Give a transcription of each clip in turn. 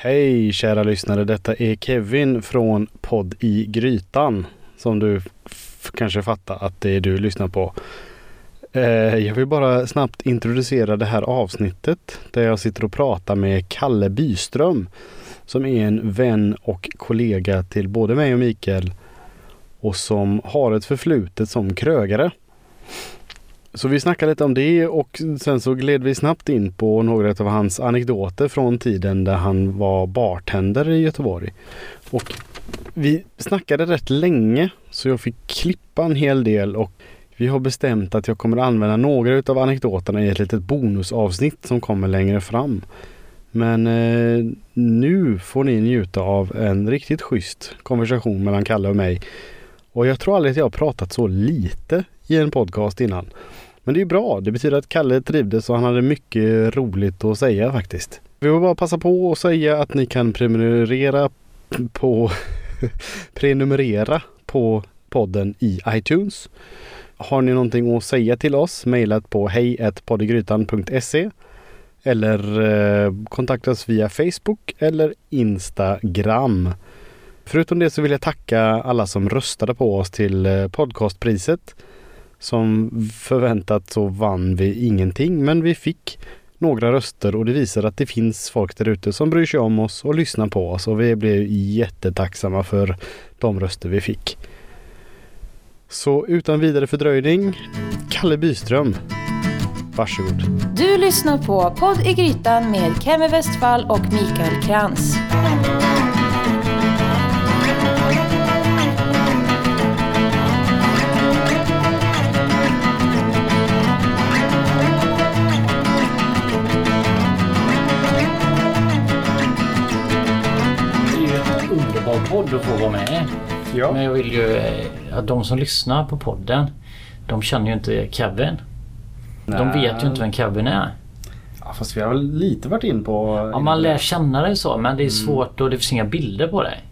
Hej kära lyssnare, detta är Kevin från podd i Grytan. Som du kanske fattar att det är du lyssnar på. Eh, jag vill bara snabbt introducera det här avsnittet där jag sitter och pratar med Kalle Byström. Som är en vän och kollega till både mig och Mikael. Och som har ett förflutet som krögare. Så vi snackade lite om det och sen så gled vi snabbt in på några av hans anekdoter från tiden där han var bartender i Göteborg. Och vi snackade rätt länge så jag fick klippa en hel del och vi har bestämt att jag kommer använda några av anekdoterna i ett litet bonusavsnitt som kommer längre fram. Men eh, nu får ni njuta av en riktigt schysst konversation mellan Kalle och mig. Och jag tror aldrig att jag har pratat så lite i en podcast innan. Men det är bra. Det betyder att Kalle trivdes och han hade mycket roligt att säga faktiskt. Vi vill bara passa på att säga att ni kan prenumerera på prenumerera på podden i iTunes. Har ni någonting att säga till oss, mejlat på hejpoddegrytan.se eller eh, kontakta oss via Facebook eller Instagram. Förutom det så vill jag tacka alla som röstade på oss till eh, podcastpriset. Som förväntat så vann vi ingenting men vi fick några röster och det visar att det finns folk där ute som bryr sig om oss och lyssnar på oss och vi blev jättetacksamma för de röster vi fick. Så utan vidare fördröjning, Kalle Byström. Varsågod. Du lyssnar på Podd i Grytan med Kemi Westfall och Mikael Krantz. Underbar podd att få vara med i. Men jag vill ju eh, att de som lyssnar på podden de känner ju inte Kevin. De vet ju inte vem Kevin är. Ja, fast vi har väl lite varit in på... Ja, man lär känna dig så men det är svårt och det finns inga bilder på dig.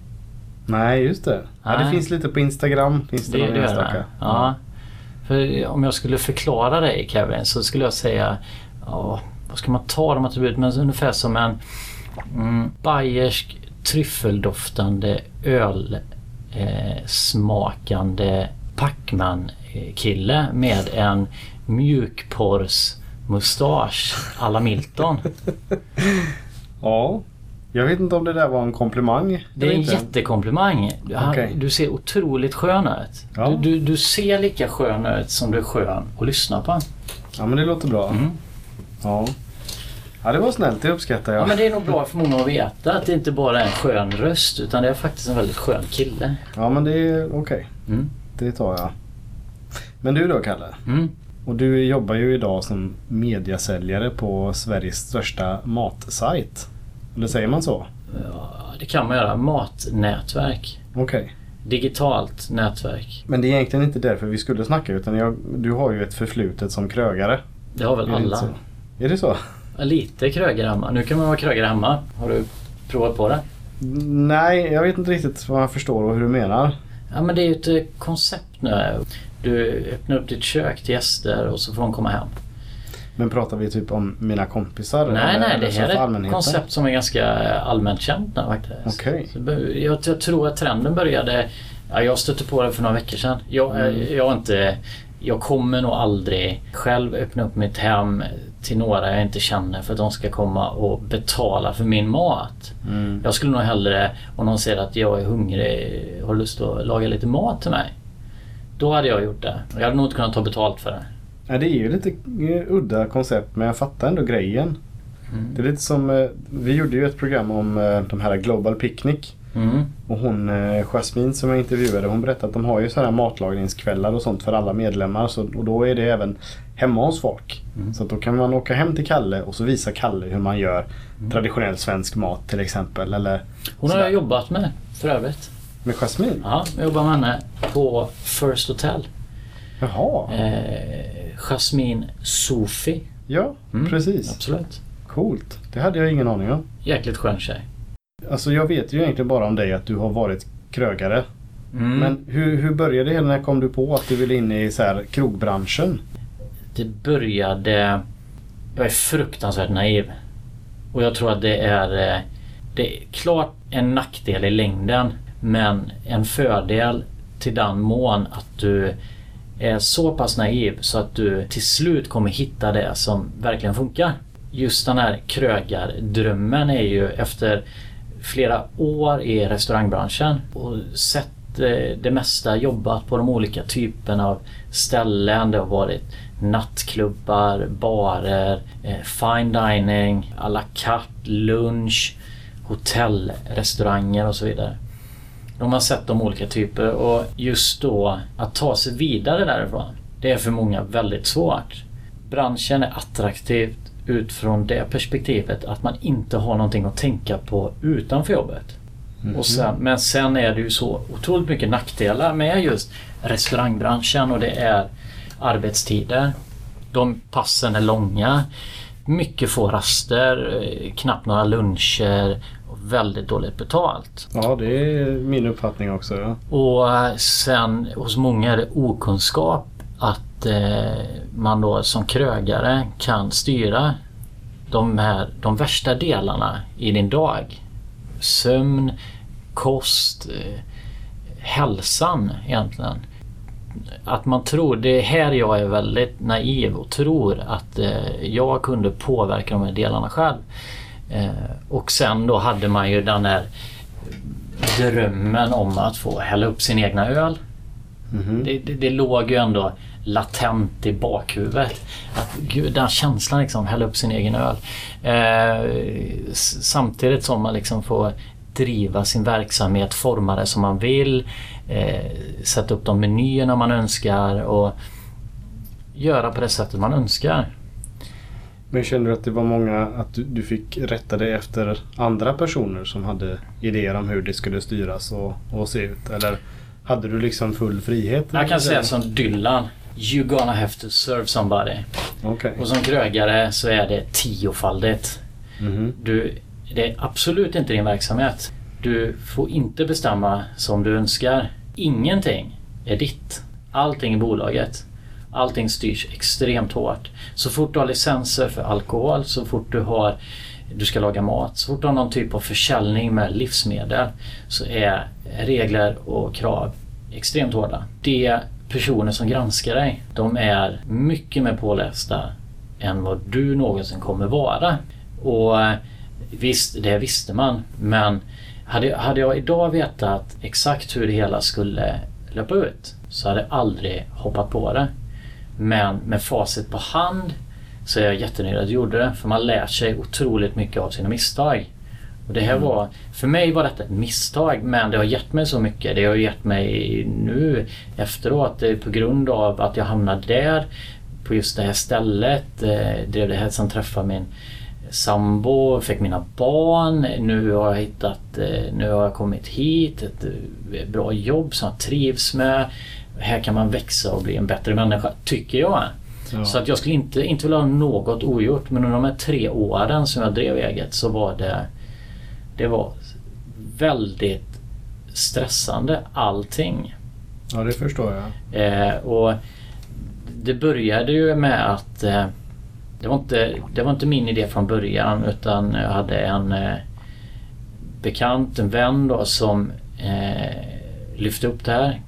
Nej, just det. Ja, det Nej. finns lite på Instagram. Finns det, Det, det gör det. Ja. För om jag skulle förklara dig Kevin så skulle jag säga ja, vad ska man ta de attributen? Men ungefär som en mm, bayersk tryffeldoftande öl eh, smakande Pacman-kille med en mjukporrsmustasch alla Milton. Ja. Jag vet inte om det där var en komplimang. Det är en inte. jättekomplimang. Han, Okej. Du ser otroligt skön ut. Ja. Du, du, du ser lika skön ut som du är skön att lyssna på. Ja, men det låter bra. Mm. Ja. Ja, det var snällt. Det uppskattar jag. Ja men det är nog bra för många att veta att det inte bara är en skön röst utan det är faktiskt en väldigt skön kille. Ja, men det är okej. Mm. Det tar jag. Men du då, Kalle? Mm. Och du jobbar ju idag som mediasäljare på Sveriges största matsajt. Eller säger man så? Ja, det kan man göra. Matnätverk. Okej. Digitalt nätverk. Men det är egentligen inte därför vi skulle snacka utan jag, du har ju ett förflutet som krögare. Det har väl Är det alla. så? Är det så? Lite krögare hemma. Nu kan man vara krögare hemma. Har du provat på det? Nej, jag vet inte riktigt vad jag förstår och hur du menar. Ja men det är ju ett eh, koncept nu. Du öppnar upp ditt kök till gäster och så får de komma hem. Men pratar vi typ om mina kompisar? Nej, nej, det här är ett koncept som är ganska allmänt känt nu faktiskt. Okej. Be- Jag, jag tror att trenden började... Ja, jag stötte på det för några veckor sedan. Jag, Mm. jag, har inte, jag kommer nog aldrig själv öppna upp mitt hem till några jag inte känner för att de ska komma och betala för min mat. Mm. Jag skulle nog hellre, om någon säger att jag är hungrig, har lust att laga lite mat till mig. Då hade jag gjort det. Jag hade nog inte kunnat ta betalt för det. Ja, det är ju lite eh, udda koncept men jag fattar ändå grejen. Mm. Det är lite som, eh, vi gjorde ju ett program om eh, de här Global Picnic. Mm. Och hon eh, Jasmine som jag intervjuade hon berättade att de har ju så här matlagningskvällar och sånt för alla medlemmar. Så, och då är det även hemma hos folk. Mm. Så då kan man åka hem till Kalle och så visa Kalle hur man gör traditionell svensk mat till exempel. Eller Hon har jag jobbat med för övrigt. med Jasmine. Ja, jag jobbar med henne på First Hotel. Jaha, Eh, Jasmine Sofi. ja Mm, precis. Absolut. Coolt. Det hade jag ingen aning om. Jäkligt skön tjej. Alltså jag vet ju egentligen bara om dig att du har varit krögare. Mm. Men hur, hur började det? När kom du på att du ville in i så här krogbranschen? Det började... Jag är fruktansvärt naiv. Och jag tror att det är... eh, Det är klart en nackdel i längden men en fördel till den mån att du är så pass naiv så att du till slut kommer hitta det som verkligen funkar. Just den här krögardrömmen är ju efter flera år i restaurangbranschen och sett eh, det mesta jobbat på de olika typerna av ställen. Det har varit nattklubbar, barer, eh, fine dining, à la carte, lunch, hotellrestauranger och så vidare. De har sett de olika typer och just då att ta sig vidare därifrån. Det är för många väldigt svårt. Branschen är attraktiv utifrån det perspektivet att man inte har någonting att tänka på utanför jobbet. Mm. Sen, men sen är det ju så otroligt mycket nackdelar med just restaurangbranschen och det är arbetstider. De passen är långa. Mycket få raster, eh, knappt några luncher och väldigt dåligt betalt. Ja, det är min uppfattning också. Ja. Och eh, sen hos många är det okunskap att eh, man då som krögare kan styra de, här, de värsta delarna i din dag. Sömn, kost, eh, hälsan egentligen. Att man tror, det är här jag är väldigt naiv och tror att eh, jag kunde påverka de här delarna själv. Och sen då hade man ju den här drömmen om att få hälla upp sin egna öl. Mm -hmm. det, det, det låg ju ändå latent i bakhuvudet. Att, gud, den känslan liksom, hälla upp sin egen öl. Eh, samtidigt som man liksom får driva sin verksamhet, forma det som man vill, eh, sätta upp de menyerna man önskar och göra på det sättet man önskar. Men känner du att det var många, att du, du fick rätta dig efter andra personer som hade idéer om hur det skulle styras och, och se ut? Eller hade du liksom full frihet? Jag kan säga som Dylan. You gonna have to serve somebody. Okay. Och som krögare så är det tiofaldigt. Mm du, det är absolut inte din verksamhet. Du får inte bestämma som du önskar. Ingenting är ditt. Allting är bolaget. Allting styrs extremt hårt. Så fort du har licenser för alkohol, så fort du har du ska laga mat. Så fort du har någon typ av försäljning med livsmedel så är regler och krav extremt hårda. Det personer som granskar dig, de är mycket mer pålästa än vad du någonsin kommer vara. Och eh, visst, det visste man, men hade, hade jag idag vetat exakt hur det hela skulle löpa ut så hade jag aldrig hoppat på det. Men med facit på hand så är jag jättenöjd att jag gjorde det, för man lär sig otroligt mycket av sina misstag. Och det här mm. var, för mig var detta ett misstag men det har gett mig så mycket. Det har gett mig nu efteråt det är på grund av att jag hamnade där på just det här stället. Eh, drev det här som träffade min sambo, fick mina barn. Nu har jag hittat, eh, nu har jag kommit hit. Ett eh, bra jobb som jag trivs med. Här kan man växa och bli en bättre människa, tycker jag. Ja. Så att jag skulle inte, inte vilja ha något ogjort men under de här tre åren som jag drev eget så var det det var väldigt stressande allting. Ja, det förstår jag. Eh, och Det började ju med att eh, det, var inte, det var inte min idé från början utan jag hade en eh, bekant, en vän då som eh, lyfte upp det här.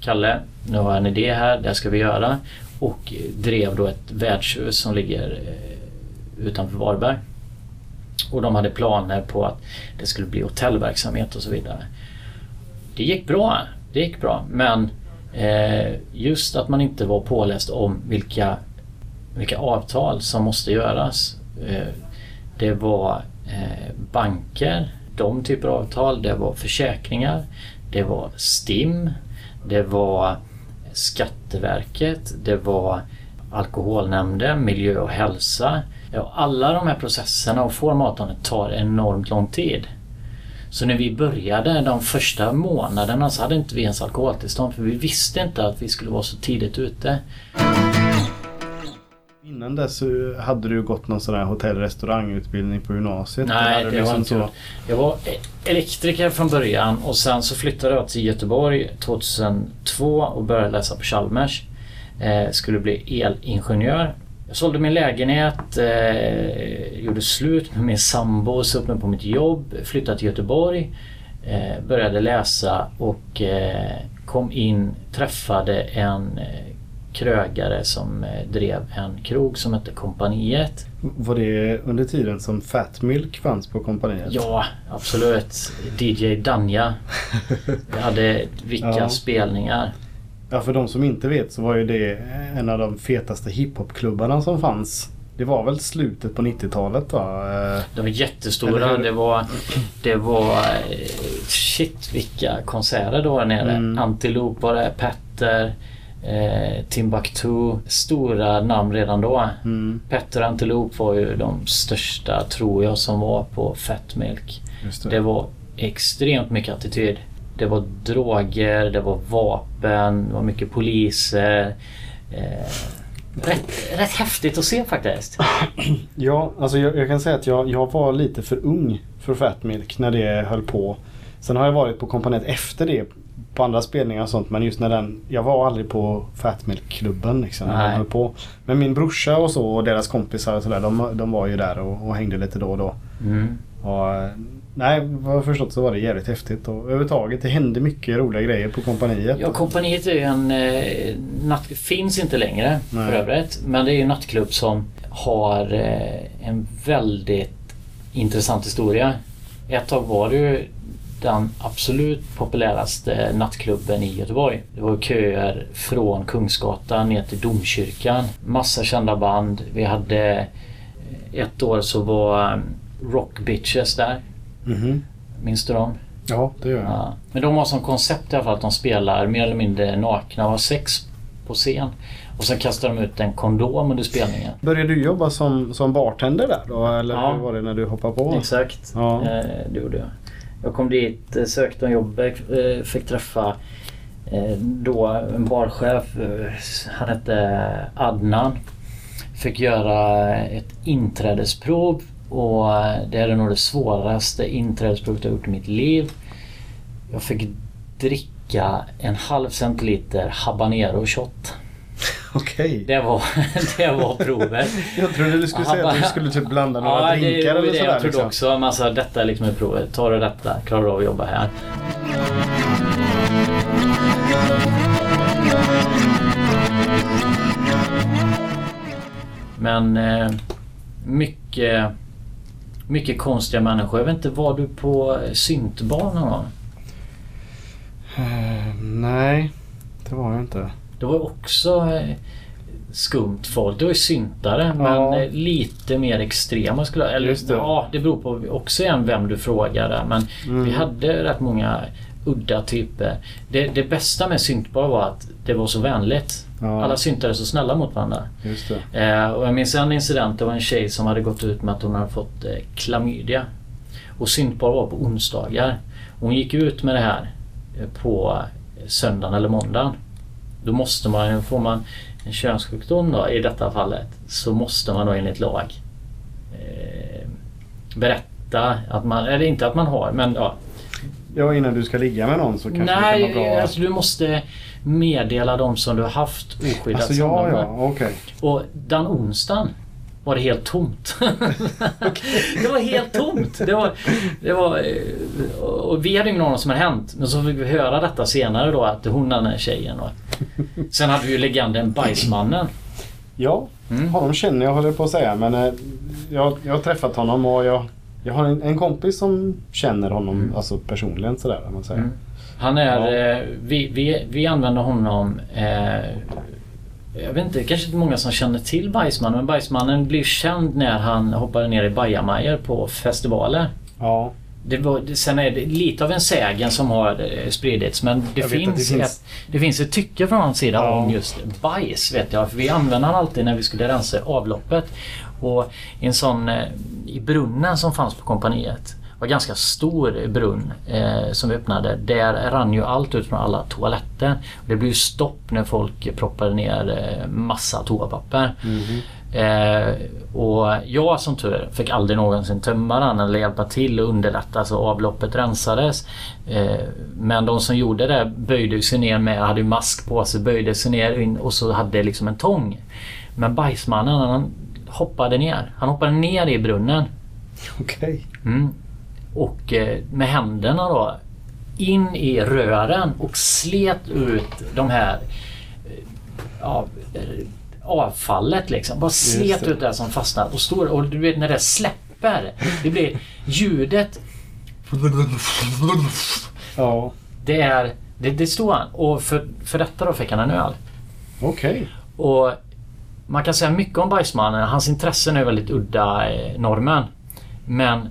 Kalle, nu har jag en idé här, det ska vi göra. Och drev då ett värdshus som ligger eh, utanför Varberg. Och de hade planer på att det skulle bli hotellverksamhet och så vidare. Det gick bra. Det gick bra. Men eh, just att man inte var påläst om vilka, vilka avtal som måste göras. Eh, det var eh, banker, de typer av avtal. Det var försäkringar. Det var STIM. Det var Skatteverket. Det var Alkoholnämnden, miljö och hälsa. Ja, alla de här processerna och formatandet tar enormt lång tid. Så när vi började de första månaderna så hade inte vi ens alkoholtillstånd för vi visste inte att vi skulle vara så tidigt ute. Innan dess hade du gått någon sån här hotell restaurangutbildning på gymnasiet? Nej, det liksom var inte så... Jag var elektriker från början och sen så flyttade jag till Göteborg 2002 och började läsa på Chalmers. Eh, skulle bli elingenjör Jag sålde min lägenhet, eh, gjorde slut med min sambo, sa upp mig på mitt jobb, flyttade till Göteborg, eh, började läsa och eh, kom in, träffade en eh, krögare som eh, drev en krog som hette Kompaniet. Var det under tiden som Fat Milk fanns på kompaniet? Ja, absolut. DJ Danja. Vi hade vilka Ja. spelningar. Ja, för de som inte vet så var ju det en av de fetaste hiphopklubbarna som fanns. Det var väl slutet på 90-talet va? Eh, De var jättestora. Det var, det var... eh, Shit vilka konserter det var nere. Mm. Antilope var det, Petter, eh, Timbuktu. Stora namn redan då. Mm, Petter och Antilope var ju de största tror jag som var på Fat Milk. det. Det var extremt mycket attityd. Det var droger, det var vapen, det var mycket poliser. Eh, rätt, rätt häftigt att se faktiskt. Ja, alltså jag, jag kan säga att jag, jag var lite för ung för Fat Milk när det höll på. Sen har jag varit på kompaniet efter det på andra spelningar och sånt men just när den, jag var aldrig på Fat Milk-klubben liksom när den höll på. Men min brorsa och så och deras kompisar och sådär de, de var ju där och, och hängde lite då och då. Mm. Och, eh, nej, vad jag förstått så var det jävligt häftigt och överhuvudtaget det hände mycket roliga grejer på kompaniet. Ja, kompaniet är ju en eh, natt... Finns inte längre Nej. för övrigt. Men det är ju en nattklubb som har eh, en väldigt intressant historia. Ett tag var det ju den absolut populäraste nattklubben i Göteborg. Det var köer från Kungsgatan ner till Domkyrkan. Massa kända band. Vi hade eh, ett år så var eh, Rock Bitches där. Mhm. Minns du dem? Ja, det gör jag. Ja. Men de har som koncept i alla fall att de spelar mer eller mindre nakna och har sex på scen. Och sen kastar de ut en kondom under spelningen. Började du jobba som, som bartender där då? Eller Ja. hur var det när du hoppade på? Exakt, Ja. eh, det gjorde jag. Jag kom dit, eh, sökte en jobb, eh, fick träffa eh, då en barchef. Han hette Adnan. Fick göra ett inträdesprov och eh, det är nog det svåraste inträdesprovet jag gjort i mitt liv. Jag fick dricka en halv centiliter habanero shot. Okej. Det var, det var provet. Jag trodde du skulle säga att du skulle typ blanda några det drinkar var eller det sådär. jag trodde liksom. också. Men alltså, detta är liksom ett provet. Tar du detta, klarar du av att jobba här. Men eh, mycket, mycket konstiga människor. Jag vet inte, var du på syntbar någon gång? Eh, nej, det var jag inte. Det var också eh, skumt folk. Det var ju syntare men Ja. eh, lite mer extrema skulle jag Eller Just det. ja, det beror på också igen vem du frågade. Men Mm. vi hade rätt många udda typer. Det, det bästa med syntbar var att det var så vänligt. Ja, Alla syntare är så snälla mot varandra. Eh, och jag minns en incident. Det var en tjej som hade gått ut med att hon hade fått eh, klamydia. Och syntbar var på onsdagar. Hon gick ut med det här eh, på söndagen eller måndagen. Då måste man, får man en könssjukdom då, i detta fallet, så måste man då enligt lag eh, berätta att man, eller inte att man har, men ja. Ja, innan du ska ligga med någon så kanske det kan Nej, vara bra. alltså du måste meddela dem som du har haft oskyddat Alltså ja, ja, okej. Och den onsdagen var det helt tomt. det var helt tomt. Det var, det var, eh, och vi hade ingen aning som hade hänt. Men så fick vi höra detta senare då att hon den här tjejen. Och sen hade vi ju legenden Bajsmannen. Ja, Mm. honom känner jag håller på att säga. Men eh, jag, jag har träffat honom och jag, jag har en, en kompis som känner honom alltså personligen sådär man säger. Mm. Han är... Ja. Eh, vi, vi, vi använder honom... Eh, jag vet inte, kanske inte många som känner till Bajsmannen. Men Bajsmannen blev känd när han hoppade ner i bajamajor på festivaler. Ja, Det var, sen är det lite av en sägen som har eh, spridits men det att det finns, finns- Ett, det finns ett tycke från hans sida Ja. om just bajs vet jag. För vi använde han alltid när vi skulle rensa avloppet. Och en sån eh, i brunnen som fanns på kompaniet var ganska stor brunn eh, som vi öppnade. Där rann ju allt ut från alla toaletter. Det blev stopp när folk proppade ner eh, massa toapapper. Mhm. Eh, och jag som tur fick aldrig någonsin tömma den eller hjälpa till och underlätta så avloppet rensades. Eh, men de som gjorde det böjde sig ner med, hade mask på sig, böjde sig ner in och så hade liksom en tång Men bajsmannen han hoppade ner. Han hoppade ner i brunnen. Okej. Mm. Och eh, med händerna då in i rören och slet ut de här eh, ja, eh, avfallet liksom. Bara slet ut det som fastnat och står och du vet när det släpper. Det blir ljudet. Ja. Det är det, det stod han och för, för detta då fick han en öl. Okej. Och man kan säga mycket om Bajsmannen. Hans intressen är väldigt udda eh, normen. Men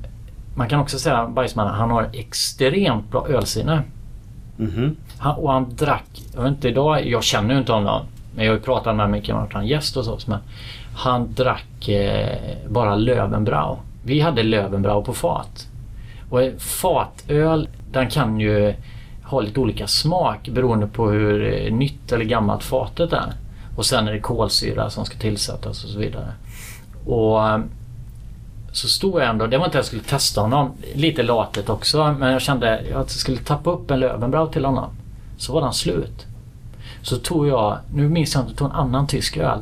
man kan också säga att Bajsmannen han har extremt bra ölsinne. Mhm. Han, och han drack, jag vet inte idag, jag känner ju inte honom. Men jag har ju pratat med om att han gäst och så. Men han drack eh, bara Löwenbrau. Vi hade Löwenbrau på fat. Och fatöl, den kan ju ha lite olika smak beroende på hur eh, nytt eller gammalt fatet är. Och sen är det kolsyra som ska tillsättas och så vidare. Och eh, så stod jag ändå, det var inte att jag skulle testa honom, lite latet också, men jag kände att jag skulle tappa upp en Löwenbrau till honom. Så var den slut. Så tog jag, nu minns jag inte, tog en annan tysk öl.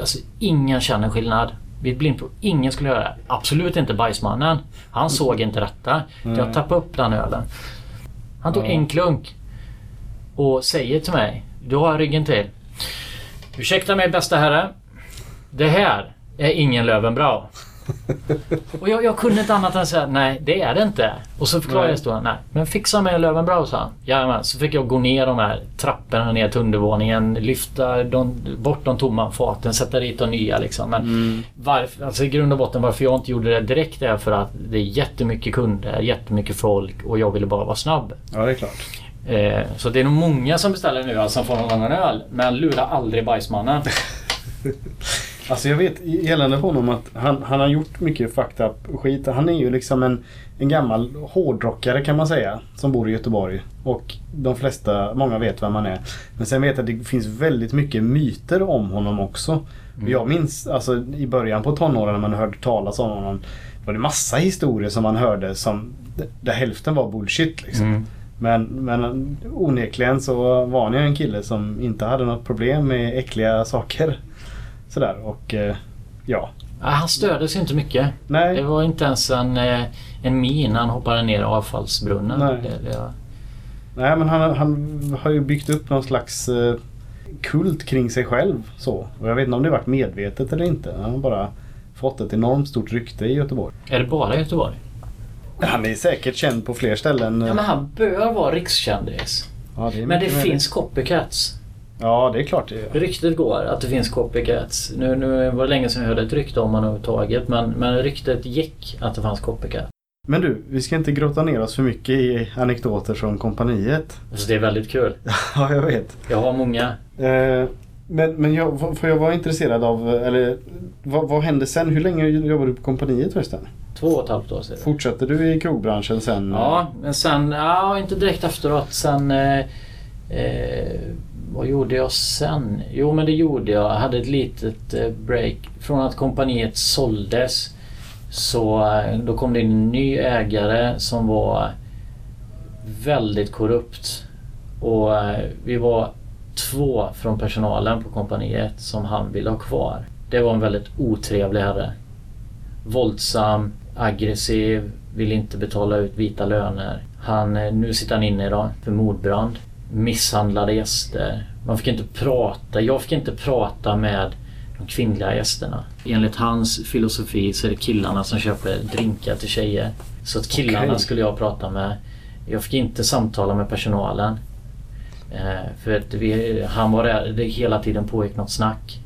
Alltså ingen känner skillnad. Vid blindprov, ingen skulle göra det. Absolut inte bajsmannen. Han såg inte detta. Jag tappade upp den ölen. Han tog Ja. en klunk och säger till mig, du har ryggen till. Ursäkta mig bästa herre. Det här är ingen Löwenbrau. Och jag, jag kunde inte annat än säga nej, det är det inte. Och så förklarade jag historien. Nej, men fixa mig en Löwenbrau sa han. Jajamän. Så fick jag gå ner de här trapporna ner till undervåningen. Lyfta de, bort de tomma faten, sätta dit de nya liksom. Men Mm. varför, alltså i grund och botten varför jag inte gjorde det direkt är för att det är jättemycket kunder, jättemycket folk och jag ville bara vara snabb. Ja, det är klart. Eh, så det är nog många som beställer nu alltså som får någon annan öl. Men lura aldrig bajsmannen. Alltså jag vet gällande honom att han, han har gjort mycket fucked up skit. Han är ju liksom en, en gammal hårdrockare kan man säga. Som bor i Göteborg. Och de flesta, många vet vem han är. Men sen vet jag att det finns väldigt mycket myter om honom också. Och Jag minns alltså i början på tonåren när man hörde talas om honom. Var det massa historier som man hörde som där hälften var bullshit liksom. Mm. Men, men onekligen så var han ju en kille som inte hade något problem med äckliga saker. Sådär och eh, ja. Ja, han stördes ju inte mycket. Nej. Det var inte ens en, eh, en min han hoppade ner i avfallsbrunnen. Nej. Det, det, Nej men han, han har ju byggt upp någon slags eh, kult kring sig själv. Så. Och jag vet inte om det varit medvetet eller inte. Han har bara fått ett enormt stort rykte i Göteborg. är det bara Göteborg? Han är säkert känd på fler ställen. Ja, men han bör vara rikskändis. Ja, det Men det finns copycats. Ja det är klart det är. Ryktet går att det finns copycats. Nu, nu var det länge sedan jag hörde ett rykte om honom överhuvudtaget. Men, men ryktet gick att det fanns copycat. Men du, vi ska inte grotta ner oss för mycket i anekdoter från kompaniet. Så det är väldigt kul. ja, jag vet. Jag har många. Eh, men men jag, för jag var intresserad av, eller vad, vad hände sen? Hur länge jobbade du på kompaniet förresten? Två och ett halvt år sedan. Fortsatte du i krogbranschen sen? Ja, men sen, ja inte direkt efteråt. Sen, eh, eh, vad gjorde jag sen? Jo men det gjorde jag. Jag hade ett litet eh, break. Från att kompaniet såldes så eh, då kom det in en ny ägare som var väldigt korrupt. Och eh, vi var två från personalen på kompaniet som han ville ha kvar. Det var en väldigt otrevlig herre. Våldsam, aggressiv, vill inte betala ut vita löner. Han, eh, nu sitter han inne idag för mordbrand. Misshandlade gäster. Man fick inte prata, jag fick inte prata med de kvinnliga gästerna. Enligt hans filosofi så är det killarna som köper drinkar till tjejer. Så att killarna Okej. skulle jag prata med. Jag fick inte samtala med personalen. Eh, för att vi, han var där, det hela tiden pågick något snack.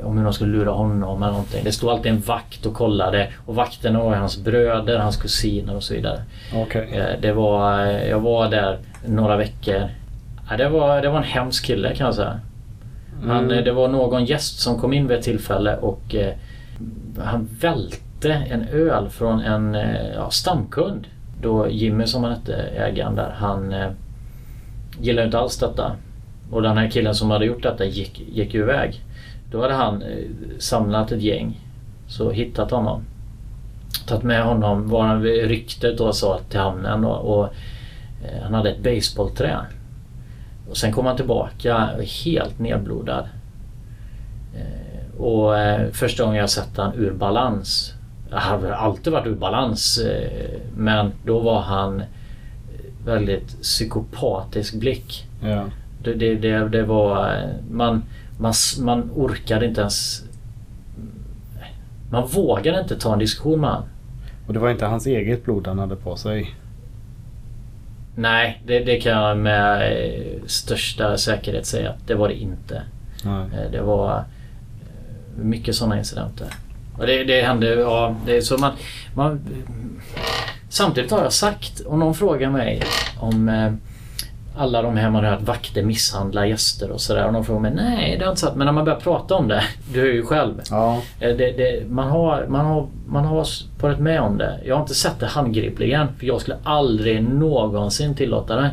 Eh, Om hur de skulle lura honom eller någonting. Det stod alltid en vakt och kollade. Och vakterna var hans bröder, hans kusiner och så vidare. Okej. Eh, Det var, eh, jag var där några veckor. Det, var, det var en hemsk kille kan jag säga. Han, Mm. Det var någon gäst som kom in vid ett tillfälle och han välte en öl från en ja, stamkund. Då Jimmy som han hette, ägaren där, han gillade inte alls detta. Och den här killen som hade gjort detta gick, gick ju iväg. Då hade han eh, samlat ett gäng. Så hittat honom. Tagit med honom, var han vid ryktet då sa till hamnen då, och eh, han hade ett baseballträ. Och sen kom han tillbaka helt nedblodad. Eh, Och första gången jag sett han ur balans. Jag har alltid varit ur balans. Men då var han väldigt psykopatisk blick. Ja. Det, det, det, det var... Man, man, man orkade inte ens... Man vågade inte ta en diskussion med honom. Och det var inte hans eget blod han hade på sig. Nej, det, det kan jag med eh, största säkerhet säga att det var det inte. Nej. Eh, Det var eh, mycket sådana incidenter. Och det, det hände, ja, det så man, man... Samtidigt har jag sagt, om någon frågar mig om alla de här man har hört vakter misshandlar gäster och sådär. Och någon frågar mig, nej det har inte sagt. Men när man börjar prata om det, du hör ju själv. Ja. Eh, Det, det, man, har, man, har, man har varit med om det. Jag har inte sett det handgripligen. För jag skulle aldrig någonsin tillåta det.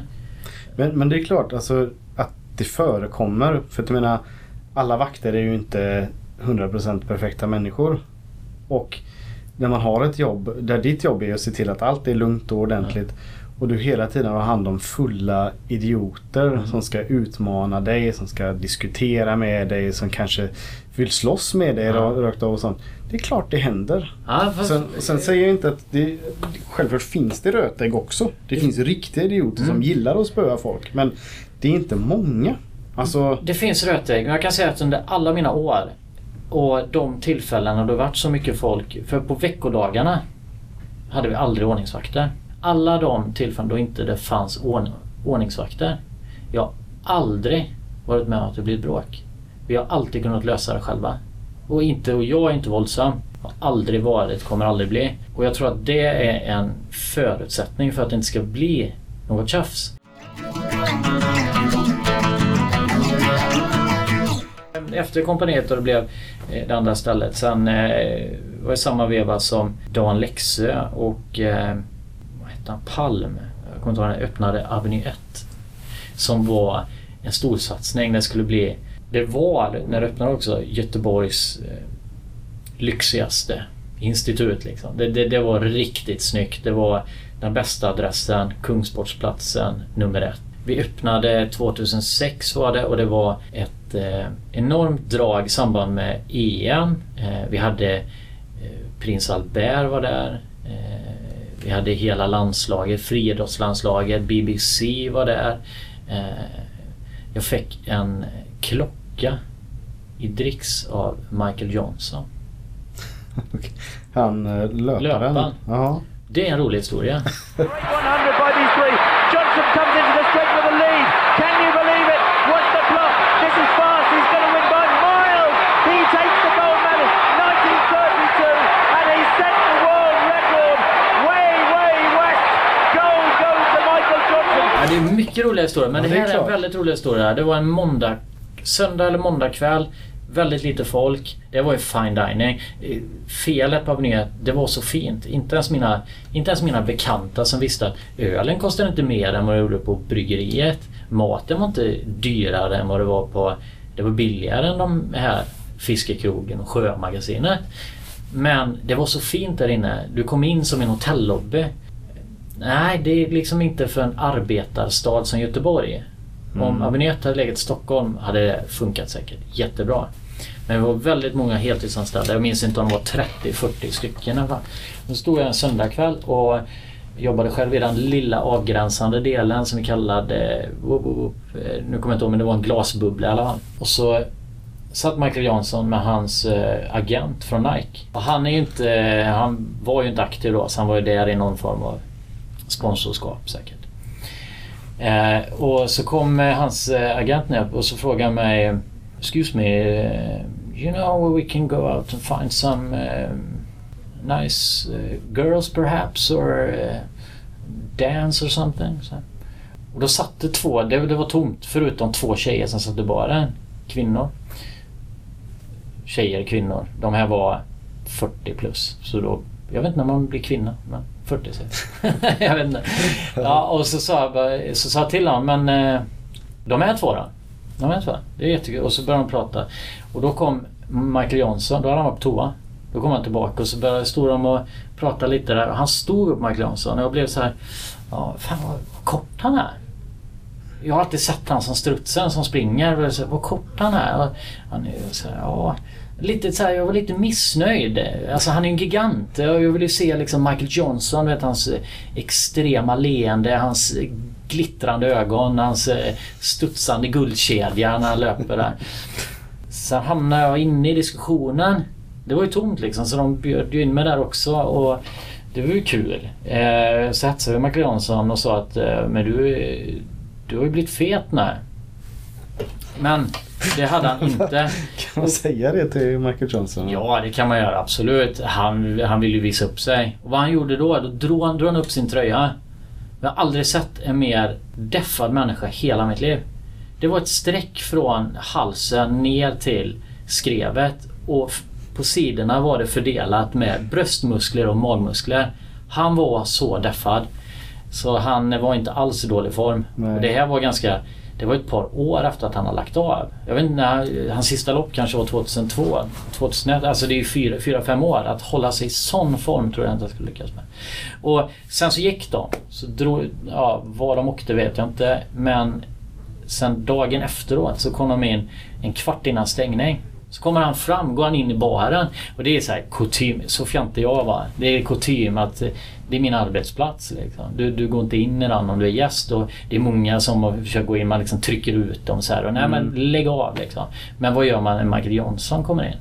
Men, men det är klart alltså att det förekommer. För att jag menar alla vakter är ju inte 100% perfekta människor. Och när man har ett jobb där ditt jobb är att se till att allt är lugnt och ordentligt. Och du hela tiden har hand om fulla idioter Mm. som ska utmana dig, som ska diskutera med dig, som kanske vill slåss med dig ra- rakt av och sånt. Det är klart det händer. Ja, fast, Sen, sen säger jag inte att det... Självklart finns det rötägg också. Det finns riktiga idioter som Mm. gillar att spöa folk. Men det är inte många. Alltså... Det finns rötägg. Men jag kan säga att under alla mina år och de tillfällen när det varit så mycket folk. För på veckodagarna hade vi aldrig ordningsvakter. Alla de tillfällen då inte det fanns ordning, ordningsvakter. Jag har aldrig varit med om att det blivit bråk. Vi har alltid kunnat lösa det själva. Och, inte, och jag är inte våldsam. Har aldrig varit, kommer aldrig bli. Och jag tror att det är en förutsättning för att det inte ska bli något tjafs. Efter kompaniet och det blev eh, det andra stället. Sen eh, var det samma veva som Dan Läxö och eh, eh. Palm. Jag kommer inte ihåg, öppnade Avenue 1. Som var en storsatsning. Det skulle bli, det var när det öppnade också Göteborgs eh, lyxigaste institut. Liksom. Det, det, det var riktigt snyggt. Det var den bästa adressen, Kungsportsplatsen nummer ett. Vi öppnade 2006 var det och det var ett eh, enormt drag i samband med EM. Eh, vi hade eh, Prins Albert var där. Eh, vi hade hela landslaget, friidrottslandslaget, BBC var där. Eh, jag fick en klocka i dricks av Michael Johnson. Han eh, löparen. Löparen. Ja. Det är en rolig historia. mycket roliga historier men Ja, det det är här är en klart. väldigt rolig historia. Det var en måndag, söndag eller måndag kväll. Väldigt lite folk. Det var ju fine dining. Felet på Avenyn är det var så fint. Inte ens, mina, inte ens mina bekanta som visste att ölen kostade inte mer än vad det gjorde på bryggeriet. Maten var inte dyrare än vad det var på... Det var billigare än de här fiskekrogen och sjömagasinet. Men det var så fint där inne. Du kom in som en hotellobby. Nej, det är liksom inte för en arbetarstad som Göteborg. Om Avenue 1 hade legat i Stockholm hade det funkat säkert jättebra. Men vi var väldigt många heltidsanställda. Jag minns inte om det var 30-40 stycken. Då stod jag en söndagkväll och jobbade själv i den lilla avgränsande delen som vi kallade... Eh, Nu kommer jag inte ihåg men det var en glasbubbla i alla fall. Och så satt Michael Jansson med hans eh, agent från Nike. Och han är inte... Han var ju inte aktiv då så han var ju där i någon form av sponsorskap säkert. Eh, och så kom eh, hans eh, agent ner och så frågade han mig Excuse me, eh, you know where we can go out and find some eh, nice uh, girls perhaps or uh, dance or something? Så. Och då satt det två, det, det var tomt förutom två tjejer som satt i baren. Kvinnor. Tjejer, kvinnor. De här var 40 plus. Så då, jag vet inte när man blir kvinna. Men 40 säger jag. jag vet inte. Ja, och så sa jag, bara- så sa jag till honom, men eh, de är två då. De är två. Det är jättekul. Och så började de prata. Och då kom Michael Johnson, då hade han varit på toa. Då kom han tillbaka och så började stod de och prata lite där. Och han stod upp Michael Johnson och jag blev så här. Ja, fan vad kort han är. Jag har alltid sett han som strutsen som springer. Och så, vad kort han är. Och han är så här, ja, lite så här, jag var lite missnöjd. Alltså han är en gigant. Jag ville se liksom Michael Johnson, vet, hans eh, extrema leende, hans eh, glittrande ögon, hans eh, studsande guldkedja när han löper där. Sen hamnade jag inne i diskussionen. Det var ju tomt liksom så de bjöd ju in mig där också och det var ju kul. Eh, så hetsade vi Michael Johnson och sa att men du, du har ju blivit fet nu. Men det hade han inte. Kan man säga det till Michael Johnson? Ja, det kan man göra absolut. Han, han ville ju visa upp sig. Och vad han gjorde då? Då drog han, drog han upp sin tröja. Jag har aldrig sett en mer deffad människa hela mitt liv. Det var ett streck från halsen ner till skrevet och på sidorna var det fördelat med bröstmuskler och magmuskler. Han var så deffad. Så han var inte alls i dålig form. Nej. Och det här var ganska... Det var ett par år efter att han har lagt av. Jag vet inte när, hans sista lopp kanske var 2002, 2001. Alltså det är ju fyra, fyra, fem år. Att hålla sig i sån form tror jag inte jag skulle lyckas med. Och sen så gick de. Så drog, ja, var de åkte vet jag inte. Men sen dagen efteråt så kom de in en kvart innan stängning. Så kommer han fram, går han in i baren. Och det är så här kutym, så fjantig jag var. Det är kutym att eh, det är min arbetsplats. Liksom. Du, du går inte in i den om du är gäst. Och det är många som försöker gå in, man liksom trycker ut dem så här. Och, nej men lägg av liksom. Men vad gör man när Michael Johnson kommer in?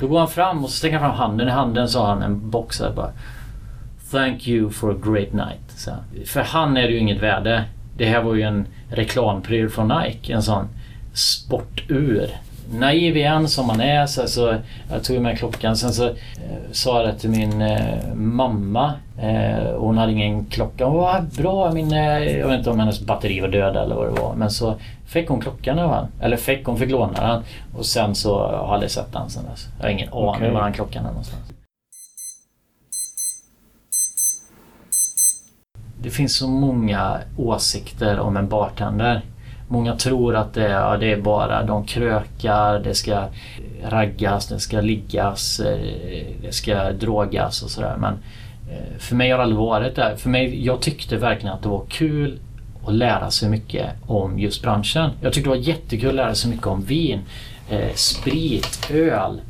Då går han fram och så sträcker han fram handen. I handen så har han en box där bara. Thank you for a great night. Så. För han är det ju inget värde. Det här var ju en reklampryl från Nike. En sån sportur. Naiv igen som man är. Så, så jag tog med klockan. Sen så eh, sa jag det till min eh, mamma. Eh, hon hade ingen klocka. Hon var bra. Min, eh, jag vet inte om hennes batteri var död eller vad det var. Men så fick hon klockan av han. Eller fick, hon fick låna den. Och sen så har jag aldrig sett den sen dess. Jag har ingen aning var den klockan är någonstans. Det finns så många åsikter om en bartender. Många tror att det, ja, det är bara de krökar, det ska raggas, det ska liggas, eh, det ska drogas och sådär. Men eh, för mig har det aldrig varit det. För mig, jag tyckte verkligen att det var kul att lära sig mycket om just branschen. Jag tyckte det var jättekul att lära sig mycket om vin, eh, sprit, öl,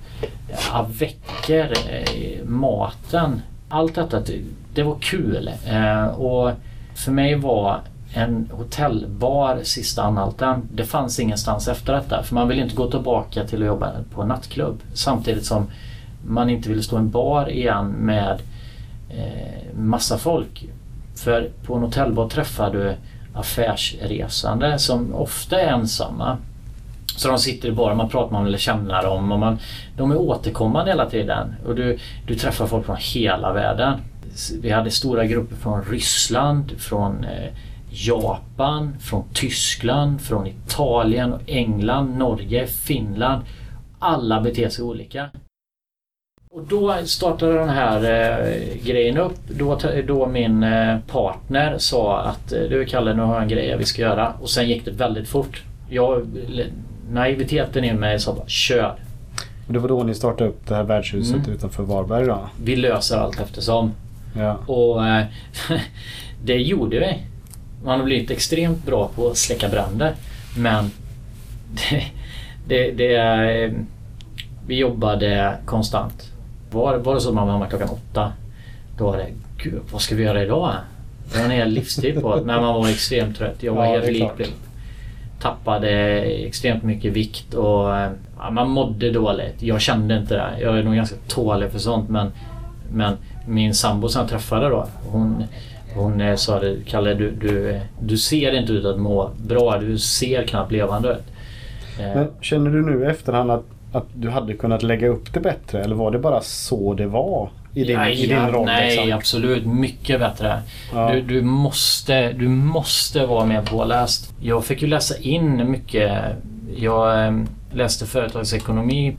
eh, avecker, eh, maten. Allt detta, det, det var kul. Eh, och för mig var en hotellbar sista anhalten. Det fanns ingenstans efter detta. För man vill inte gå tillbaka till att jobba på en nattklubb. Samtidigt som man inte vill stå i en bar igen med eh, massa folk. För på en hotellbar träffar du affärsresande som ofta är ensamma. Så de sitter i baren, man pratar man eller känner dem och man, de är återkommande hela tiden. Och du, du träffar folk från hela världen. Vi hade stora grupper från Ryssland, från eh, Japan, från Tyskland, från Italien, och England, Norge, Finland. Alla beter sig olika. Och då startade den här eh, grejen upp. Då, då min eh, partner sa att eh, du Kalle, nu har jag en grej vi ska göra. Och sen gick det väldigt fort. Jag, naiviteten i mig sa bara kör. Och det var då ni startade upp det här värdshuset Mm. utanför Varberg då? Vi löser allt eftersom. Ja. Och eh, det gjorde vi. Man har blivit extremt bra på att släcka bränder. Men det, det, det Vi jobbade konstant. Var, var det så att man var hemma klockan åtta. Då var det, gud vad ska vi göra idag? Det var en hel livstid på. Men man var extremt trött. Jag var Ja, helt likblek. Tappade extremt mycket vikt och ja, man mådde dåligt. Jag kände inte det. Jag är nog ganska tålig för sånt men, men min sambo som jag träffade då. Hon, hon eh, sa det, Kalle du, du, eh, du ser inte ut att må bra. Du ser knappt levande ut. Eh, Men känner du nu i efterhand att, att du hade kunnat lägga upp det bättre? Eller var det bara så det var? I din, ja, i din roll Nej, liksom? absolut. Mycket bättre. Ja. Du, du, måste, du måste vara mer påläst. Jag fick ju läsa in mycket. Jag läste företagsekonomi.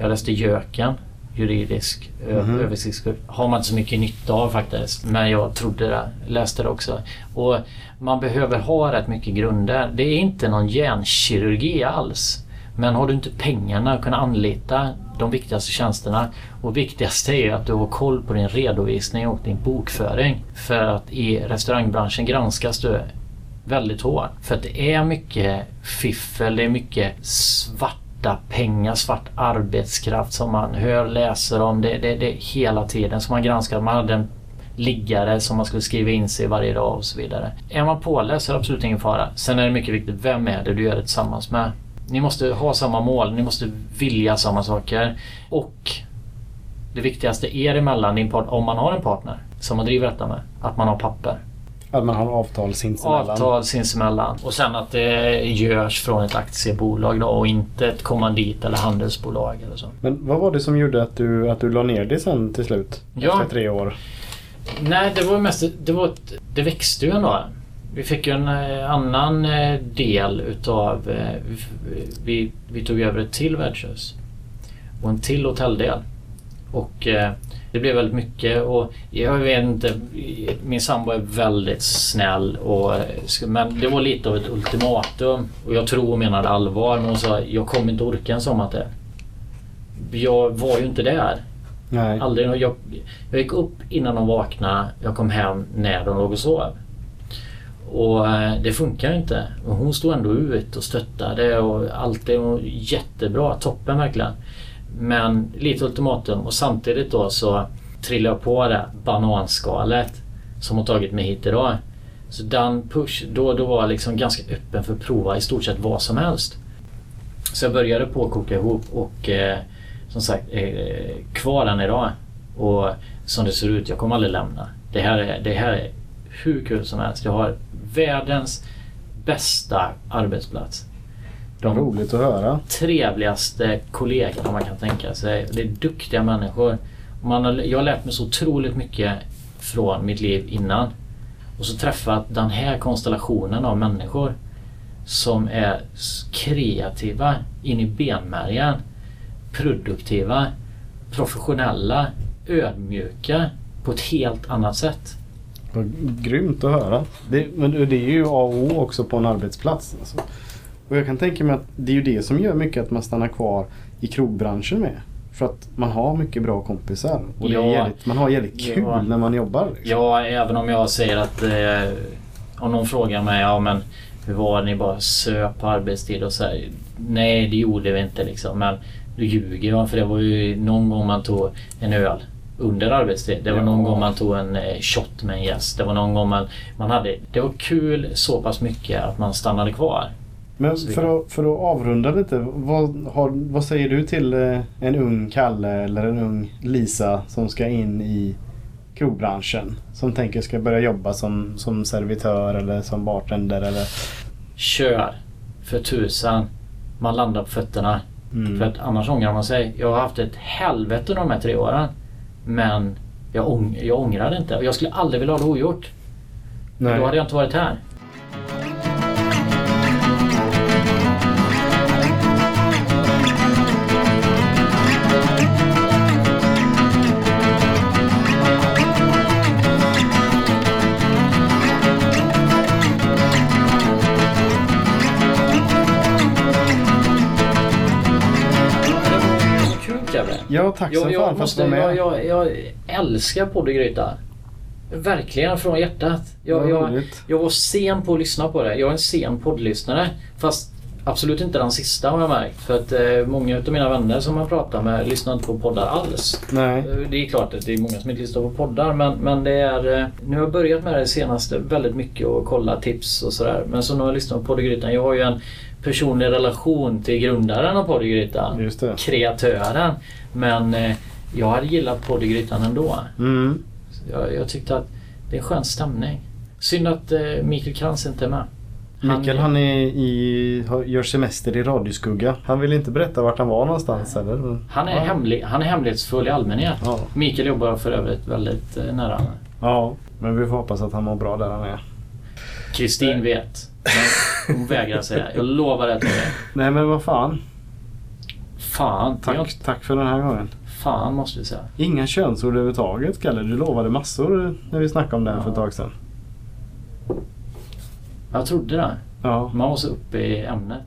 Jag läste Jöken. Juridisk Mhm. översiktskurs. Har man inte så mycket nytta av faktiskt. Men jag trodde det. Läste det också. Och man behöver ha rätt mycket grunder. Det är inte någon hjärnkirurgi alls. Men har du inte pengarna att kunna anlita de viktigaste tjänsterna och viktigast är att du har koll på din redovisning och din bokföring. För att i restaurangbranschen granskas du väldigt hårt. För att det är mycket fiffel, det är mycket svarta svarta pengar, svart arbetskraft som man hör, läser om. Det, det, det hela tiden som man granskar. Man hade en liggare som man skulle skriva in sig varje dag och så vidare. Är man påläst så är det absolut ingen fara. Sen är det mycket viktigt, vem är det du gör det tillsammans med? Ni måste ha samma mål, ni måste vilja samma saker. Och det viktigaste er emellan, din part, om man har en partner som man driver detta med, att man har papper. Att man har avtal sinsemellan. Avtal sinsemellan. Och sen att det görs från ett aktiebolag då och inte ett kommandit eller handelsbolag eller så. Men vad var det som gjorde att du, att du la ner det sen till slut? Ja. Efter tre år? Nej, det var mest... Det, var ett, det växte ju ändå. Vi fick ju en eh, annan eh, del utav... eh, vi- Vi, tog över ett till värdshus. Och en till hotelldel. Och det blev väldigt mycket och jag vet inte, min sambo är väldigt snäll och, eh, men det var lite av ett ultimatum. Och jag tror hon menade allvar men hon sa jag kommer inte orka en sommar till. Jag var ju inte där. Nej. Aldrig. Jag, jag gick upp innan de vaknade. Jag kom hem när de låg och sov. Och eh, det funkar inte. Hon stod ändå ut och stöttade och allt är jättebra. Toppen verkligen. Men lite ultimatum och samtidigt då så trillade jag på det bananskalet som har tagit mig hit idag. Så den push, då, då var jag liksom ganska öppen för att prova i stort sett vad som helst. Så jag började på att koka ihop och eh, som sagt eh, kvar än idag. Och som det ser ut, jag kommer aldrig lämna. Det här är, det här är hur kul som helst. Jag har världens bästa arbetsplats. De Roligt att höra. trevligaste kollegorna man kan tänka sig. Det är duktiga människor. Man har, jag har lärt mig så otroligt mycket från mitt liv innan. Och så träffat den här konstellationen av människor som är kreativa in i benmärgen. Produktiva, professionella, ödmjuka på ett helt annat sätt. Vad Grymt att höra. Det, men det är ju A och O också på en arbetsplats. Alltså. Och jag kan tänka mig att det är ju det som gör mycket att man stannar kvar i krogbranschen med. För att man har mycket bra kompisar. Och det är Ja. jävligt, man har jävligt kul Ja. när man jobbar. Liksom. Ja, även om jag säger att eh, om någon frågar mig, ja men hur var det ni bara söp på arbetstid och så här, Nej, det gjorde vi inte liksom. Men då ljuger jag för det var ju någon gång man tog en öl under arbetstid. Det var Ja. någon gång man tog en eh, shot med en gäst. Det var någon gång man, man hade... Det var kul så pass mycket att man stannade kvar. Men för att, för att avrunda lite. Vad, har, vad säger du till eh, en ung Kalle eller en ung Lisa som ska in i krogbranschen? Som tänker ska börja jobba som, som servitör eller som bartender eller... Kör för tusan. Man landar på fötterna. Mm. För att annars ångrar man sig. Jag har haft ett helvete de här tre åren. Men jag, ång jag ångrar det inte. Och jag skulle aldrig vilja ha det ogjort. Nej. Då hade jag inte varit här. Ja, tack så Jag, fan för att du var med. jag, jag, jag älskar podd i gryta. Verkligen från hjärtat. Jag, jag, jag var sen på att lyssna på det. Jag är en sen poddlyssnare. Fast absolut inte den sista har jag märkt. För att eh, många av mina vänner som jag pratar med lyssnar inte på poddar alls. Nej. Eh, Det är klart att det är många som inte lyssnar på poddar men, men det är... eh, Nu har jag börjat med det senaste väldigt mycket och kolla tips och sådär. Men så nu har jag lyssnat på Podd i Grytan. Jag har ju en personlig relation till grundaren av Podd i Grytan. Just det. Kreatören. Men eh, jag hade gillat Podd i Grytan ändå. Mm. Jag, jag tyckte att det är en skön stämning. Synd att eh, Mikael Krantz inte är med. Mikael han är i, gör semester i radioskugga. Han vill inte berätta vart han var någonstans eller? Han är, ja. hemlig, han är hemlighetsfull i allmänhet. Ja. Mikael jobbar för övrigt väldigt eh, nära ja, men vi får hoppas att han mår bra där han är. Kristin vet. Men hon vägrar säga. Jag lovar det till dig. Nej men vad fan. Fan, Tack, jag, tack för den här gången. fan måste vi säga. Inga könsord överhuvudtaget Kalle. Du lovade massor när vi snackade om det här för ett tag sedan. Jag trodde det. Ja. Man var så uppe i ämnet.